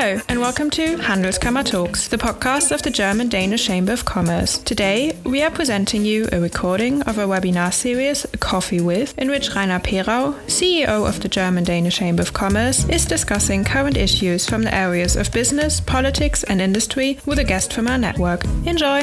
Hello, and welcome to Handelskammer Talks, the podcast of the German Danish Chamber of Commerce. Today, we are presenting you a recording of a webinar series, Coffee With, in which Rainer Perau, CEO of the German Danish Chamber of Commerce, is discussing current issues from the areas of business, politics, and industry with a guest from our network. Enjoy!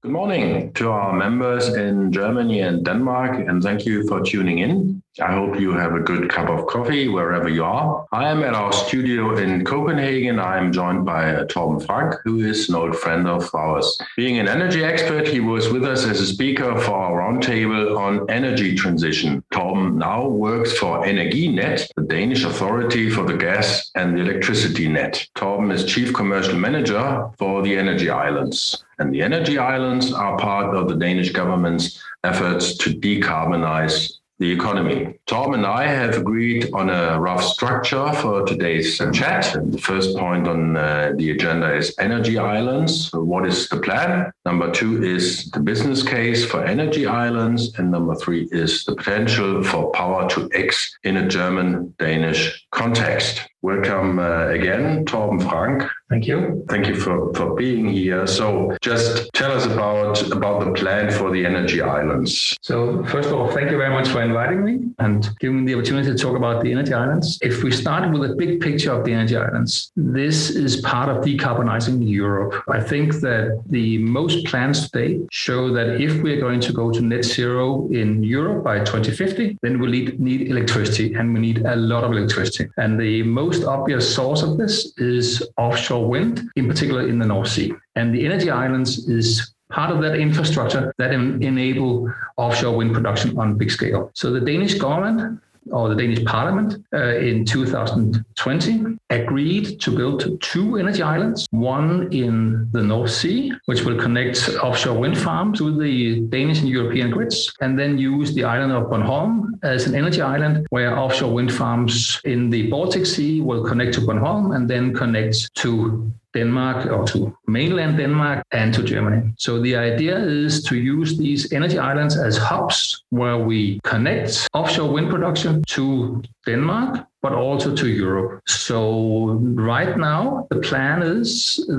Good morning to our members in Germany and Denmark, and thank you for tuning in. I hope you have a good cup of coffee wherever you are. I am at our studio in Copenhagen. I am joined by uh, Torben Frank, who is an old friend of ours. Being an energy expert, he was with us as a speaker for our roundtable on energy transition. Torben now works for Energinet, the Danish authority for the gas and the electricity net. Torben is chief commercial manager for the Energy Islands. And the Energy Islands are part of the Danish government's efforts to decarbonize the economy. Tom and I have agreed on a rough structure for today's chat. The first point on uh, the agenda is energy islands. What is the plan? Number two is the business case for energy islands. And number three is the potential for power to X in a German Danish context. Welcome uh, again, Torben Frank. Thank you. Thank you for, for being here. So just tell us about, about the plan for the energy islands. So first of all, thank you very much for inviting me and giving me the opportunity to talk about the energy islands. If we start with a big picture of the energy islands, this is part of decarbonizing Europe. I think that the most plans today show that if we're going to go to net zero in Europe by 2050, then we need, need electricity and we need a lot of electricity. And the most obvious source of this is offshore wind, in particular in the North Sea. And the energy islands is part of that infrastructure that enable offshore wind production on big scale. So the Danish government or the Danish Parliament uh, in 2020 agreed to build two energy islands, one in the North Sea, which will connect offshore wind farms to the Danish and European grids, and then use the island of Bornholm as an energy island where offshore wind farms in the Baltic Sea will connect to Bornholm and then connect to Denmark or to mainland Denmark and to Germany. So the idea is to use these energy islands as hubs where we connect offshore wind production to Denmark, but also to Europe. So right now, the plan is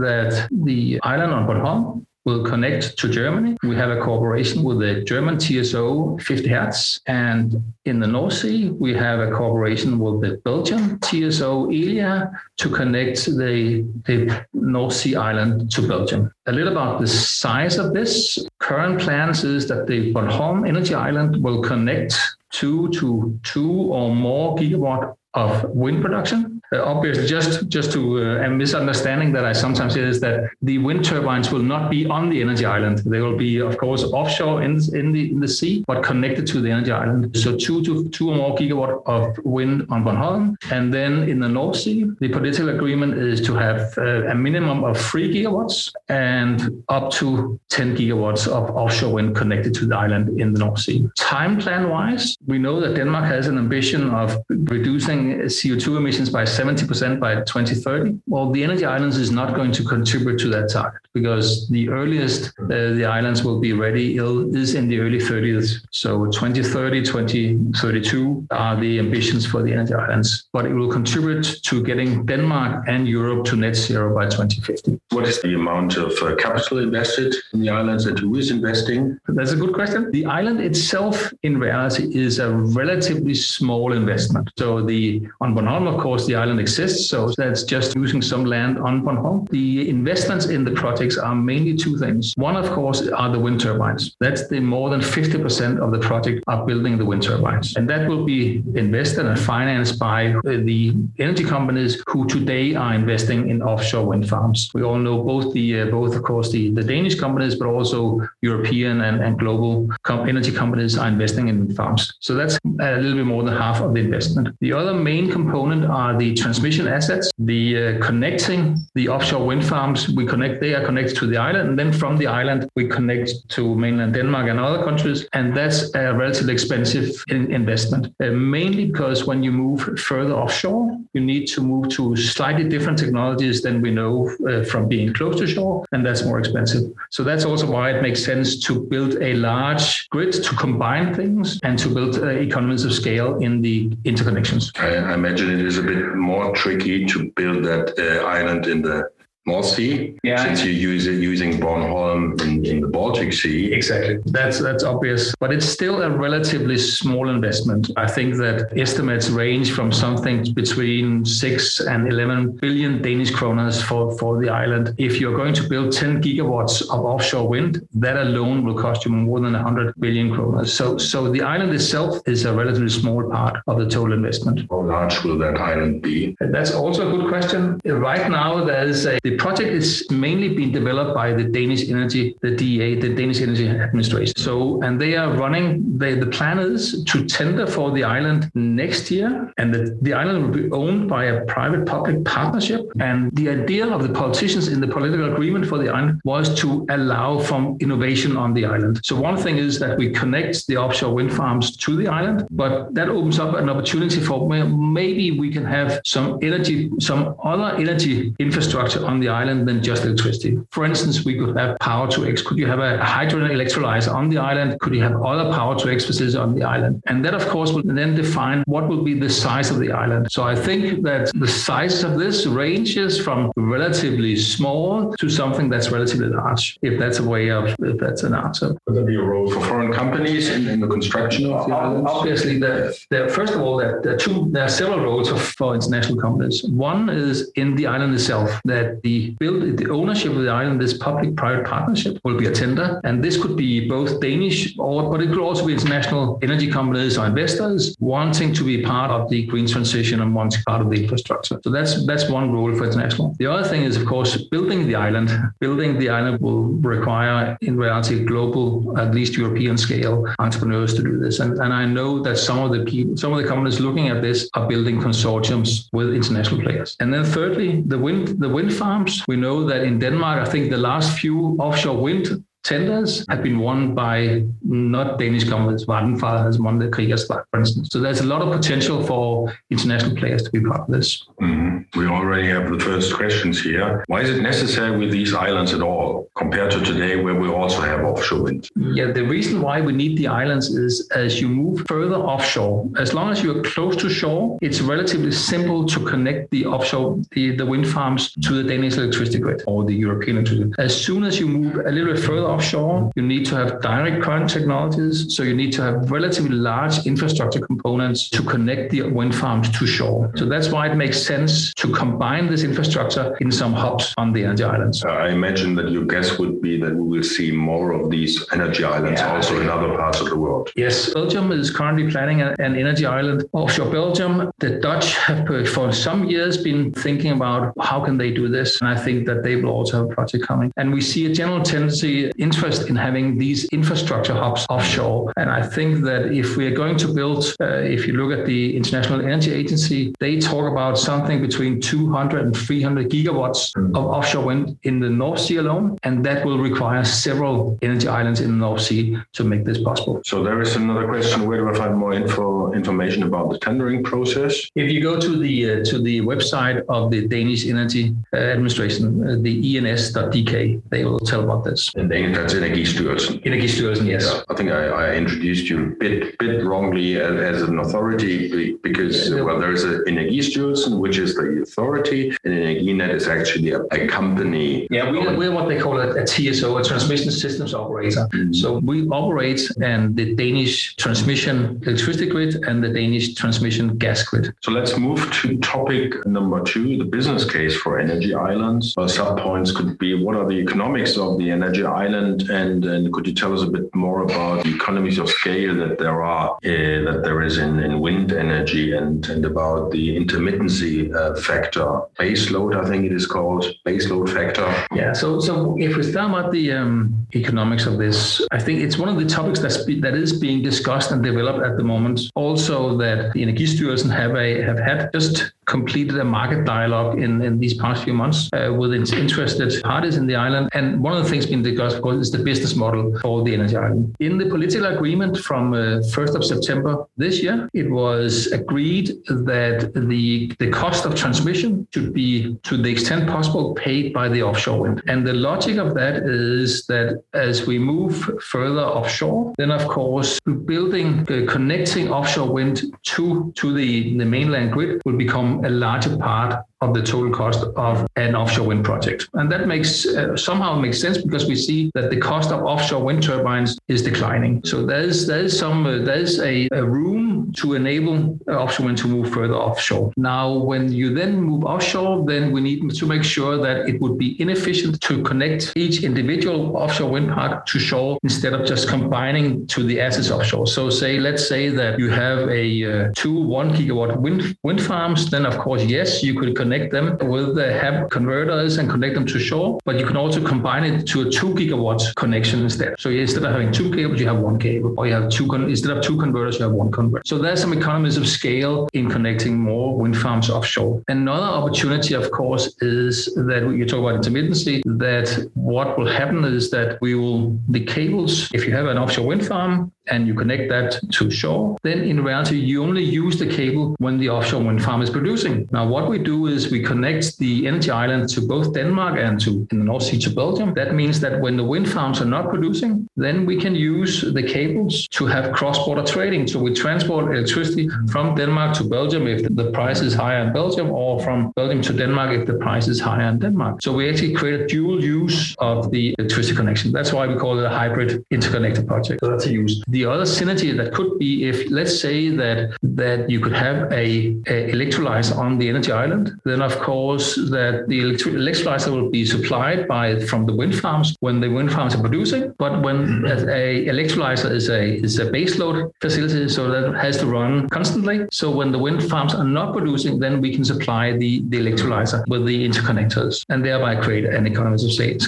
that the island on Bornholm will connect to Germany. We have a cooperation with the German TSO 50 Hertz. And in the North Sea, we have a cooperation with the Belgian TSO Elia to connect the, the North Sea island to Belgium. A little about the size of this. Current plans is that the Bornholm Energy Island will connect two to two or more gigawatt of wind production. Uh, obviously, just just to uh, a misunderstanding that I sometimes hear is that the wind turbines will not be on the energy island. They will be, of course, offshore in, in the in the sea, but connected to the energy island. So two to two or more gigawatt of wind on Bornholm, and then in the North Sea, the political agreement is to have uh, a minimum of three gigawatts and up to 10 gigawatts of offshore wind connected to the island in the North Sea. Time plan wise, we know that Denmark has an ambition of reducing CO2 emissions by 70% by 2030. Well, the energy islands is not going to contribute to that target because the earliest uh, the islands will be ready is in the early 30s. So 2030, 2032 are the ambitions for the energy islands, but it will contribute to getting Denmark and Europe to net zero by 2050. What is the amount of uh, capital invested in the islands and who is investing? That's a good question. The island itself, in reality, is a relatively small investment. So the on Bornholm, of course, the island exists, so that's just using some land on Bornholm. The investments in the projects are mainly two things. One, of course, are the wind turbines. That's the more than 50% of the project are building the wind turbines, and that will be invested and financed by the energy companies who today are investing in offshore wind farms. We all know both the uh, both, of course, the, the Danish companies, but also European and, and global com- energy companies are investing in farms. So that's a little bit more than half of the investment. The other main component are the transmission assets, the uh, connecting the offshore wind farms. We connect, they are connected to the island. And then from the island, we connect to mainland Denmark and other countries. And that's a relatively expensive in- investment, uh, mainly because when you move further offshore, you need to move to slightly different technologies than we know uh, from being close to shore. And that's more expensive. So that's also why it makes sense to build a large grid to combine things and to build uh, economies of scale in the interconnections. I, I, imagine it is a bit more tricky to build that uh, island in the North Sea, yeah. since you use it using Bornholm in, in, the Baltic Sea. Exactly. That's that's obvious, but it's still a relatively small investment. I think that estimates range from something between six and eleven billion Danish kroners for for the island. If you're going to build 10 gigawatts of offshore wind, that alone will cost you more than 100 billion kroners. So so the island itself is a relatively small part of the total investment. How large will that island be? That's also a good question. Right now, there is a project is mainly being developed by the Danish Energy, the DA, the Danish Energy Administration. So, and they are running, they, the plan is to tender for the island next year, and the, the island will be owned by a private public partnership. And the idea of the politicians in the political agreement for the island was to allow from innovation on the island. So, one thing is that we connect the offshore wind farms to the island, but that opens up an opportunity for maybe we can have some energy, some other energy infrastructure on the island than just electricity. For instance, we could have power to X. Could you have a hydrogen electrolyzer on the island? Could you have other power to X facilities on the island? And that, of course, will then define what will be the size of the island. So I think that the size of this ranges from relatively small to something that's relatively large, if that's a way of, if that's an answer. Would there be a role for foreign companies in, in the construction of the island? Obviously, the, the, first of all, there, there, are two, there are several roles for international companies. One is in the island itself, that the build the ownership of the island, this public-private partnership will be a tender, and this could be both Danish or but it could also be international energy companies or investors wanting to be part of the green transition and wanting part of the infrastructure. So that's that's one role for international. The other thing is, of course, building the island. Building the island will require, in reality, global, at least European scale entrepreneurs to do this. And, and I know that some of the people, some of the companies looking at this are building consortiums with international players. And then thirdly, the wind the wind farms. We know that in Denmark, I think the last few offshore wind tenders have been won by not Danish companies. Vattenfall has won the Kriegers, for instance. So there's a lot of potential for international players to be part of this. Mm-hmm. We already have the first questions here. Why is it necessary with these islands at all compared to today where we also have offshore wind? Yeah, the reason why we need the islands is as you move further offshore, as long as you're close to shore, it's relatively simple to connect the offshore, the, the wind farms to the Danish electricity grid or the European electricity. grid. As soon as you move a little bit further offshore, you need to have direct current technologies. So you need to have relatively large infrastructure components to connect the wind farms to shore. So that's why it makes sense to combine this infrastructure in some hubs on the energy islands. Uh, I imagine that your guess would be that we will see more of these energy islands yeah, also in other parts of the world. Yes, Belgium is currently planning an energy island offshore Belgium. The Dutch have for some years been thinking about how can they do this, and I think that they will also have a project coming. And we see a general tendency interest in having these infrastructure hubs offshore. And I think that if we are going to build, uh, if you look at the International Energy Agency, they talk about something between 200 and 300 gigawatts of offshore wind in the North Sea alone. And that will require several energy islands in the North Sea to make this possible. So there is another question. Where do I find more info, information about the tendering process? If you go to the uh, to the website of the Danish Energy Administration, uh, the ens.dk, they will tell about this. And they that's Energistyrelsen. Energistyrelsen, yes. Yeah, I think I, I, introduced you a bit, bit wrongly as, as an authority because, yeah, well, there's an Energistyrelsen, which is the authority, and Energinet is actually a, a company. Yeah, we, we're what they call a, a TSO, a transmission systems operator. Mm-hmm. So we operate and the Danish transmission electricity grid and the Danish transmission gas grid. So let's move to topic number two, the business case for energy islands. Well, sub points could be what are the economics of the energy island and, and, could you tell us a bit more about the economies of scale that there are uh, that there is in, in wind energy and, and about the intermittency uh, factor, base load, I think it is called, base load factor. Yeah. So so if we start about the um, economics of this, I think it's one of the topics that's be, that is being discussed and developed at the moment. Also, that the Energistyrelsen have a have had just completed a market dialogue in, in these past few months uh, with interested parties in the island. And one of the things being discussed, of course, is the business model for the energy island. In the political agreement from uh, 1st of September this year, it was agreed that the, the cost of transmission should be, to the extent possible, paid by the offshore wind. And the logic of that is that as we move further offshore, then of course, building, uh, connecting offshore wind to, to the, the mainland grid will become a larger part of the total cost of an offshore wind project. And that makes uh, somehow makes sense because we see that the cost of offshore wind turbines is declining. So there's there's some uh, there's a, a, room to enable offshore wind to move further offshore. Now, when you then move offshore, then we need to make sure that it would be inefficient to connect each individual offshore wind park to shore instead of just combining to the assets offshore. So say let's say that you have a uh, two one gigawatt wind wind farms, then of course yes you could connect them with the HAB converters and connect them to shore, but you can also combine it to a two gigawatt connection instead. So instead of having two cables, you have one cable, or you have two, con- instead of two converters, you have one converter. So there's some economies of scale in connecting more wind farms offshore. Another opportunity, of course, is that you talk about intermittency, that what will happen is that we will, the cables, if you have an offshore wind farm, and you connect that to shore, then in reality, you only use the cable when the offshore wind farm is producing. Now, what we do is we connect the energy island to both Denmark and to in the North Sea to Belgium. That means that when the wind farms are not producing, then we can use the cables to have cross-border trading. So we transport electricity from Denmark to Belgium if the price is higher in Belgium, or from Belgium to Denmark if the price is higher in Denmark. So we actually create a dual use of the electricity connection. That's why we call it a hybrid interconnected project. So that's a use. The other synergy that could be if, let's say that that you could have a, a electrolyzer on the energy island, then of course that the electrolyzer will be supplied by from the wind farms when the wind farms are producing. But when mm-hmm. a electrolyzer is a is a baseload facility, so that has to run constantly. So when the wind farms are not producing, then we can supply the, the electrolyzer with the interconnectors and thereby create an economies of scale.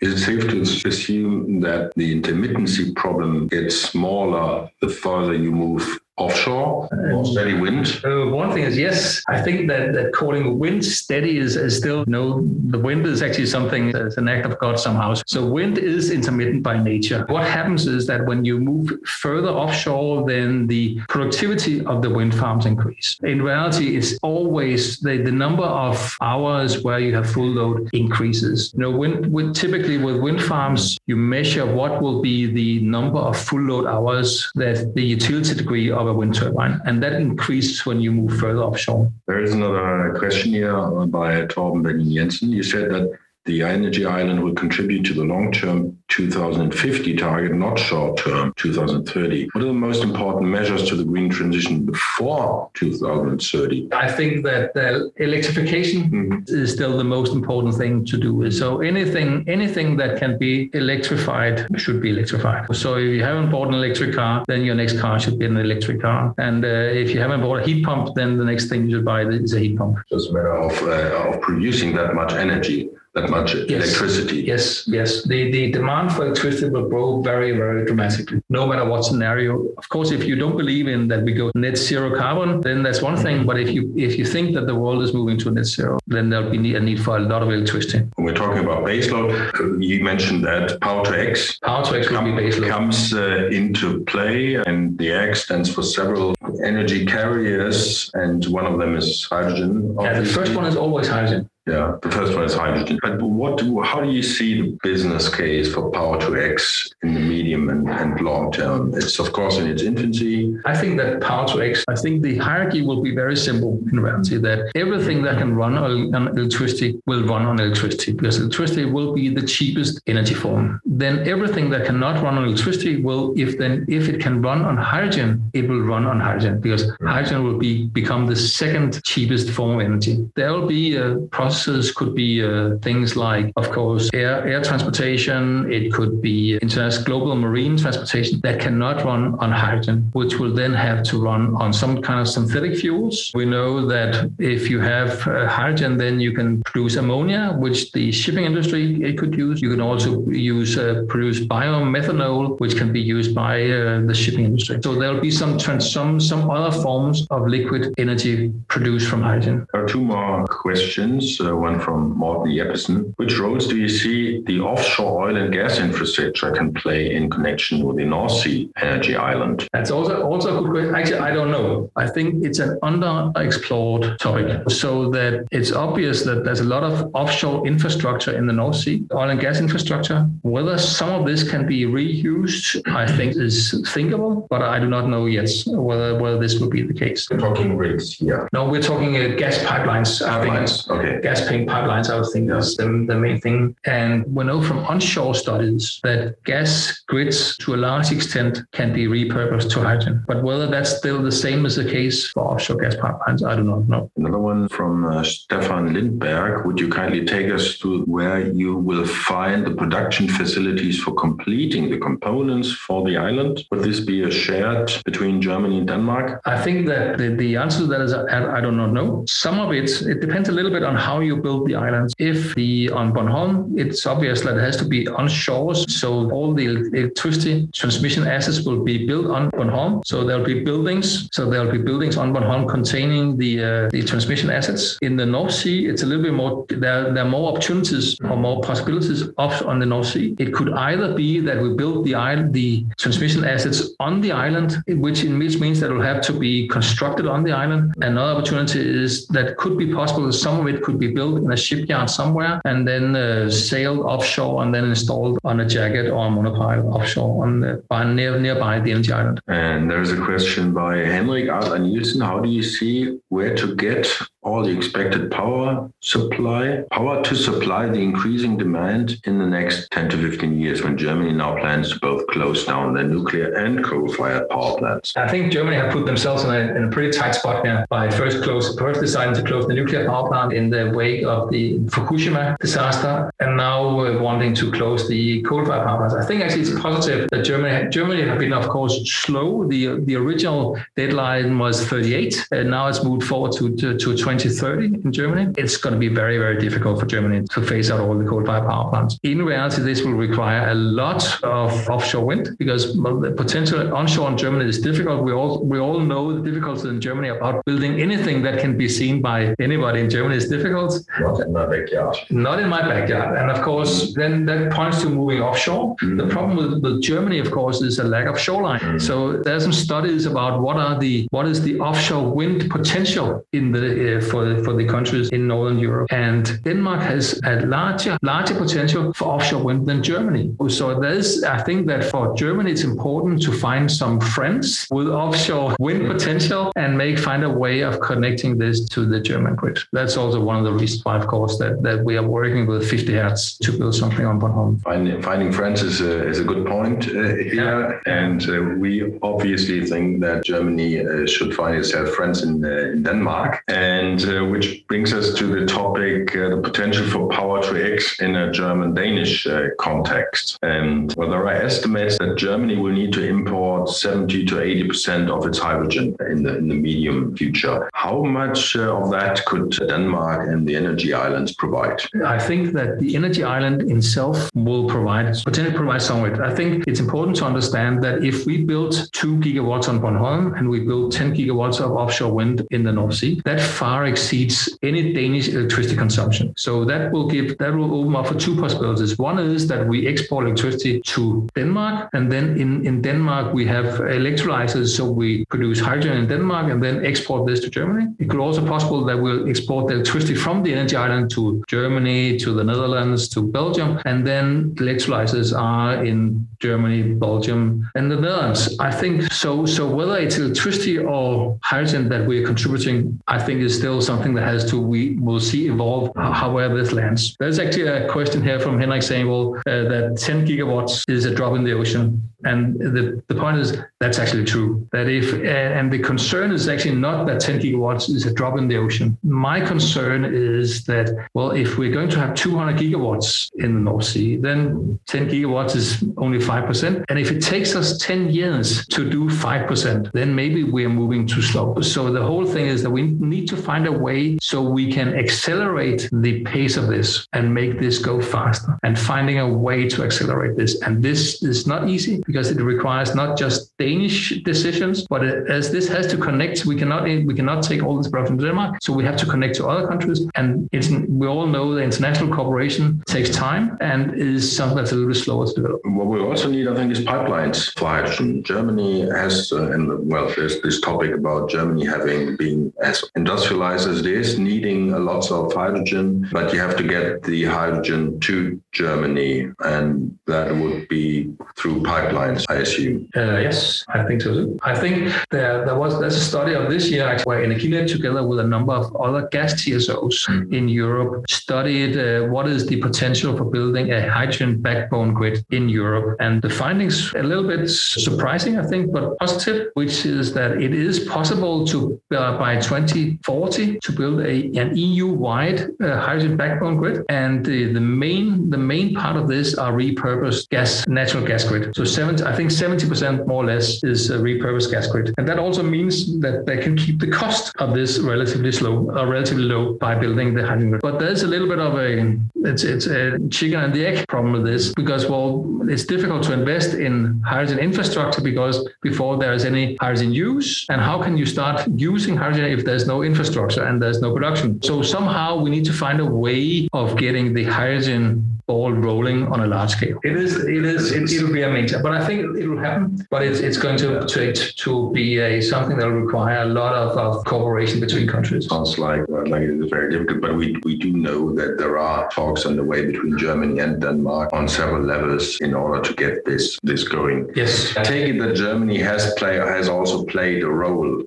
Is it safe to assume that the intermittency problem gets smaller the further you move offshore or steady wind? Uh, one thing is yes. I think that, that calling wind steady is, is still no. The wind is actually something that's an act of God somehow. So wind is intermittent by nature. What happens is that when you move further offshore, then the productivity of the wind farms increase. In reality, it's always the, the number of hours where you have full load increases. You know, wind, with, typically with wind farms, you measure what will be the number of full load hours that the utility degree of a wind turbine, and that increases when you move further offshore. There is another question here by Torben Berlin Jensen. You said that the energy island will contribute to the long-term 2050 target, not short-term 2030. What are the most important measures to the green transition before 2030? I think that the electrification mm-hmm. is still the most important thing to do. So anything anything that can be electrified should be electrified. So if you haven't bought an electric car, then your next car should be an electric car. And uh, if you haven't bought a heat pump, then the next thing you should buy is a heat pump. Just a matter of, uh, of producing that much energy that much yes. electricity. Yes, yes. The, the demand for electricity will grow very, very dramatically, no matter what scenario. Of course, if you don't believe in that we go net zero carbon, then that's one thing. But if you if you think that the world is moving to net zero, then there'll be a need for a lot of electricity. When we're talking about baseload, you mentioned that Power to X. Power to X come, comes uh, into play, and the X stands for several energy carriers, and one of them is hydrogen. Yeah, the first one is always hydrogen. Yeah, the first one is hydrogen. But what? How do you see the business case for Power to X in the medium and, and long term? It's of course in its infancy. I think that Power to X. I think the hierarchy will be very simple in reality. That everything that can run on electricity will run on electricity because electricity will be the cheapest energy form. Then everything that cannot run on electricity will, if then if it can run on hydrogen, it will run on hydrogen because hydrogen will be become the second cheapest form of energy. There will be process processes could be uh, things like, of course, air, air transportation. It could be international global marine transportation that cannot run on hydrogen, which will then have to run on some kind of synthetic fuels. We know that if you have uh, hydrogen, then you can produce ammonia, which the shipping industry it could use. You can also use uh, produce biomethanol, which can be used by uh, the shipping industry. So there'll be some trans- some some other forms of liquid energy produced from hydrogen. There are two more questions. Uh, one from Morten Jeppesen. Which roles do you see the offshore oil and gas infrastructure can play in connection with the North Sea energy island? That's also also a good question. Actually, I don't know. I think it's an underexplored topic. So that it's obvious that there's a lot of offshore infrastructure in the North Sea, oil and gas infrastructure. Whether some of this can be reused, I think is thinkable, but I do not know yet whether whether this will be the case. We're talking rigs here. No, we're talking uh, gas pipelines. I think. Pipelines. Okay. Gas pink pipelines, I would think is the, the main thing. And we know from onshore studies that gas grids to a large extent can be repurposed to hydrogen. But whether that's still the same as the case for offshore gas pipelines, I do not know. Another one from uh, Stefan Lindberg. Would you kindly take us to where you will find the production facilities for completing the components for the island? Would this be a shared between Germany and Denmark? I think that the, the answer to that is I, I do not know. Some of it, it depends a little bit on how you build the islands. If the on Bornholm, it's obvious that it has to be on shores. So all the electricity transmission assets will be built on Bornholm. So there'll be buildings. So there'll be buildings on Bornholm containing the uh, the transmission assets. In the North Sea, it's a little bit more. There, there are more opportunities or more possibilities off on the North Sea. It could either be that we build the island, the transmission assets on the island, which in which means that it will have to be constructed on the island. Another opportunity is that could be possible that some of it could be built in a shipyard somewhere and then uh, sailed offshore and then installed on a jacket or a monopile offshore on the, near, nearby the energy island. And there's a question by Henrik Adler Nielsen. How do you see where to get all the expected power supply, power to supply the increasing demand in the next 10 to 15 years when Germany now plans to both close down their nuclear and coal-fired power plants? I think Germany have put themselves in a, in a pretty tight spot here by first close, first deciding to close the nuclear power plant in the wake of the Fukushima disaster, and now uh, wanting to close the coal-fired power plants. I think actually it's positive that Germany Germany have been, of course, slow. The the original deadline was 38, and now it's moved forward to to, to 2030 in Germany. It's going to be very very difficult for Germany to phase out all the coal-fired power plants. In reality, this will require a lot of offshore wind because the potential onshore in Germany is difficult. We all we all know the difficulties in Germany about building anything that can be seen by anybody in Germany is difficult. Not in my backyard. Not in my backyard. And of course, then that points to moving offshore. The problem with, with Germany, of course, is a lack of shoreline. So there's some studies about what are the what is the offshore wind potential in the uh, for the, for the countries in northern Europe. And Denmark has a larger larger potential for offshore wind than Germany. So there's I think that for Germany it's important to find some friends with offshore wind potential and make find a way of connecting this to the German grid. That's also one of the reasons why, of course, that, that we are working with 50 hertz to build something on Bornholm. Finding, finding friends is a, is a good point uh, here. And uh, we obviously think that Germany uh, should find itself friends in, uh, in Denmark. And uh, which brings us to the topic uh, the potential for power to X in a German Danish context. And well, there are estimates that Germany will need to import 70 to 80% of its hydrogen in the, in the medium future. How much of that could Denmark and the energy islands provide? I think that the energy island itself will provide potentially provide some of it. I think it's important to understand that if we build two gigawatts on Bornholm and we build 10 gigawatts of offshore wind in the North Sea, that far exceeds any Danish electricity consumption. So that will give that will open up for two possibilities. One is that we export electricity to Denmark, and then in, in Denmark we have electrolyzers, so we produce hydrogen in Denmark and then export this to Germany. It could also possible that we'll export the electricity from the energy island to Germany, to the Netherlands, to Belgium, and then the electrolyzers are in Germany, Belgium, and the Netherlands. I think so. So whether it's electricity or hydrogen that we're contributing, I think is still something that has to we will see evolve however this lands. There's actually a question here from Henrik saying, well, uh, that 10 gigawatts is a drop in the ocean. And the, the point is that's actually true. That if and the concern is actually not that 10 gigawatts is a drop in the ocean. My concern is that well, if we're going to have 200 gigawatts in the North Sea, then 10 gigawatts is only five percent. And if it takes us 10 years to do five percent, then maybe we're moving too slow. So the whole thing is that we need to find a way so we can accelerate the pace of this and make this go faster. And finding a way to accelerate this. And this is not easy because it requires not just Danish decisions, but as this has to connect, we cannot we cannot take all this production to Denmark. So we have to connect to other countries. And it's, we all know that international cooperation takes time and is something that's a little bit slower to develop. What we also need, I think, is pipelines for hydrogen. Germany has, uh, and well, there's this topic about Germany having been as industrialized as it is, needing a lots of hydrogen, but you have to get the hydrogen to Germany, and that would be through pipelines, I assume. Uh, yes, I think so. too. I think there, there was there's a study of this year actually, where Energinet, together with a number of other gas TSOs mm. in Europe, studied uh, what is the potential for building a hydrogen backbone grid in Europe, and the findings a little bit surprising, I think, but positive, which is that it is possible to uh, by 2040 to build a an EU-wide uh, hydrogen backbone grid, and the, the main the main part of this are repurposed gas natural gas grid. So 70, I think 70% more or less is a repurposed gas grid, and that also means that they can keep the cost of this relatively slow, uh, relatively low by building the hydrogen grid. But there's a little bit of a it's it's a chicken and the egg problem with this because well it's difficult to invest in hydrogen infrastructure because before there is any hydrogen use, and how can you start using hydrogen if there's no infrastructure and there's no production? So somehow we need to find a way of getting the hydrogen ball rolling on a large scale. It is, it is, it, will be amazing, but I think it will happen. But it's, it's going to to, to be a something that will require a lot of, of cooperation between countries. Sounds like uh, like it is very difficult, but we we do know that there are talks on the way between Germany and Denmark on several levels in order to get this this going. Yes, I take it that Germany has play has also played a role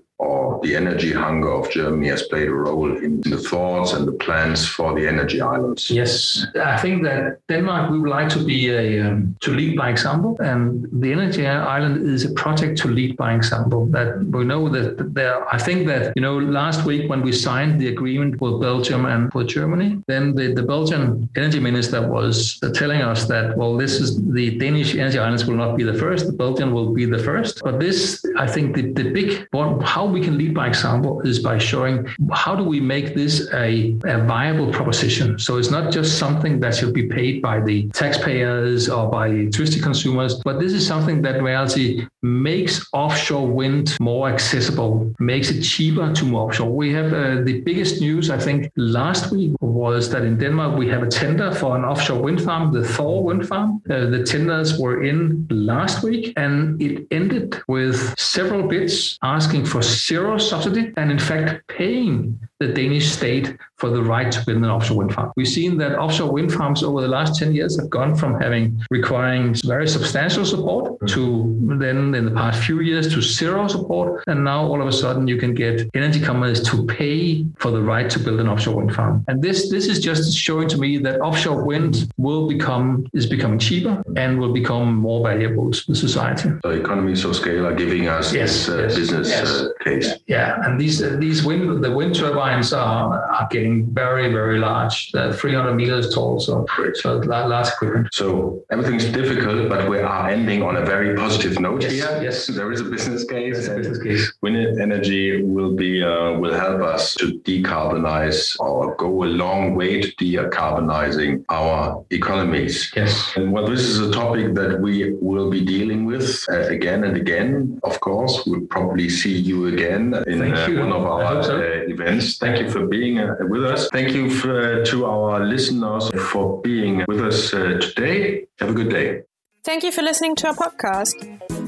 the energy hunger of Germany has played a role in the thoughts and the plans for the energy islands. Yes, I think that Denmark we would like to be a um, to lead by example, and the energy island is a project to lead by example. That we know that there. I think that you know last week when we signed the agreement with Belgium and with Germany, then the, the Belgian energy minister was telling us that well, this is the Danish energy islands will not be the first, the Belgian will be the first, but this I think the the big how we can lead by example is by showing how do we make this a, a viable proposition. So it's not just something that should be paid by the taxpayers or by electricity consumers, but this is something that reality makes offshore wind more accessible, makes it cheaper to move offshore. We have uh, the biggest news, I think, last week was that in Denmark we have a tender for an offshore wind farm, the Thor wind farm. Uh, the tenders were in last week and it ended with several bids asking for zero subsidy and in fact paying the Danish state for the right to build an offshore wind farm. We've seen that offshore wind farms over the last 10 years have gone from having requiring very substantial support to then in the past few years to zero support. And now all of a sudden you can get energy companies to pay for the right to build an offshore wind farm. And this this is just showing to me that offshore wind will become is becoming cheaper and will become more valuable to the society. So economies of scale are giving us yes, this uh, yes, business yes. Uh, case. Yeah, and these these wind the wind turbines are, are getting very very large, They're 300 meters tall, so so large equipment. So everything's difficult, but we are ending on a very positive note yes, here. Yes, there is a business case. A business case. Wind energy will be uh, will help us to decarbonize or go a long way to decarbonizing our economies. Yes. And well, this is a topic that we will be dealing with uh, again and again. Of course, we'll probably see you again in uh, one of our so. Uh, events. Thank you for being uh, with us. Thank you for, to our listeners for being with us today. Have a good day. Thank you for listening to our podcast.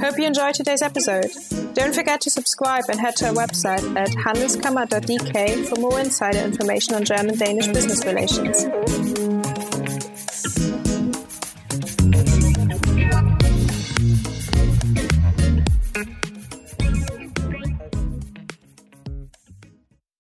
Hope you enjoyed today's episode. Don't forget to subscribe and head to our website at handelskammer.dk for more insider information on German Danish business relations.